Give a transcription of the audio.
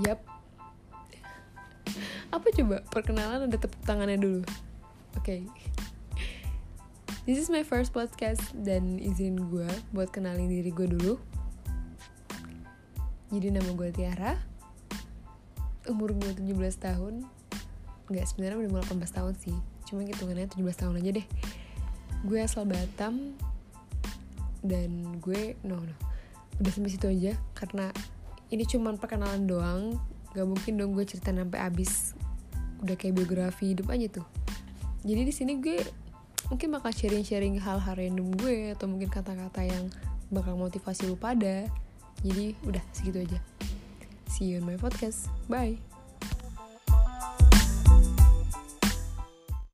Yap. Apa coba perkenalan ada tepuk tangannya dulu. Oke. Okay. This is my first podcast dan izin gue buat kenalin diri gue dulu. Jadi nama gue Tiara. Umur gue 17 tahun. Enggak, sebenarnya udah mau 18 tahun sih. Cuma hitungannya 17 tahun aja deh. Gue asal Batam dan gue no no udah sampai situ aja karena ini cuman perkenalan doang. Gak mungkin dong gue cerita sampai abis udah kayak biografi hidup aja tuh. Jadi di sini gue mungkin bakal sharing-sharing hal-hal random gue atau mungkin kata-kata yang bakal motivasi lu pada. Jadi udah segitu aja. See you in my podcast. Bye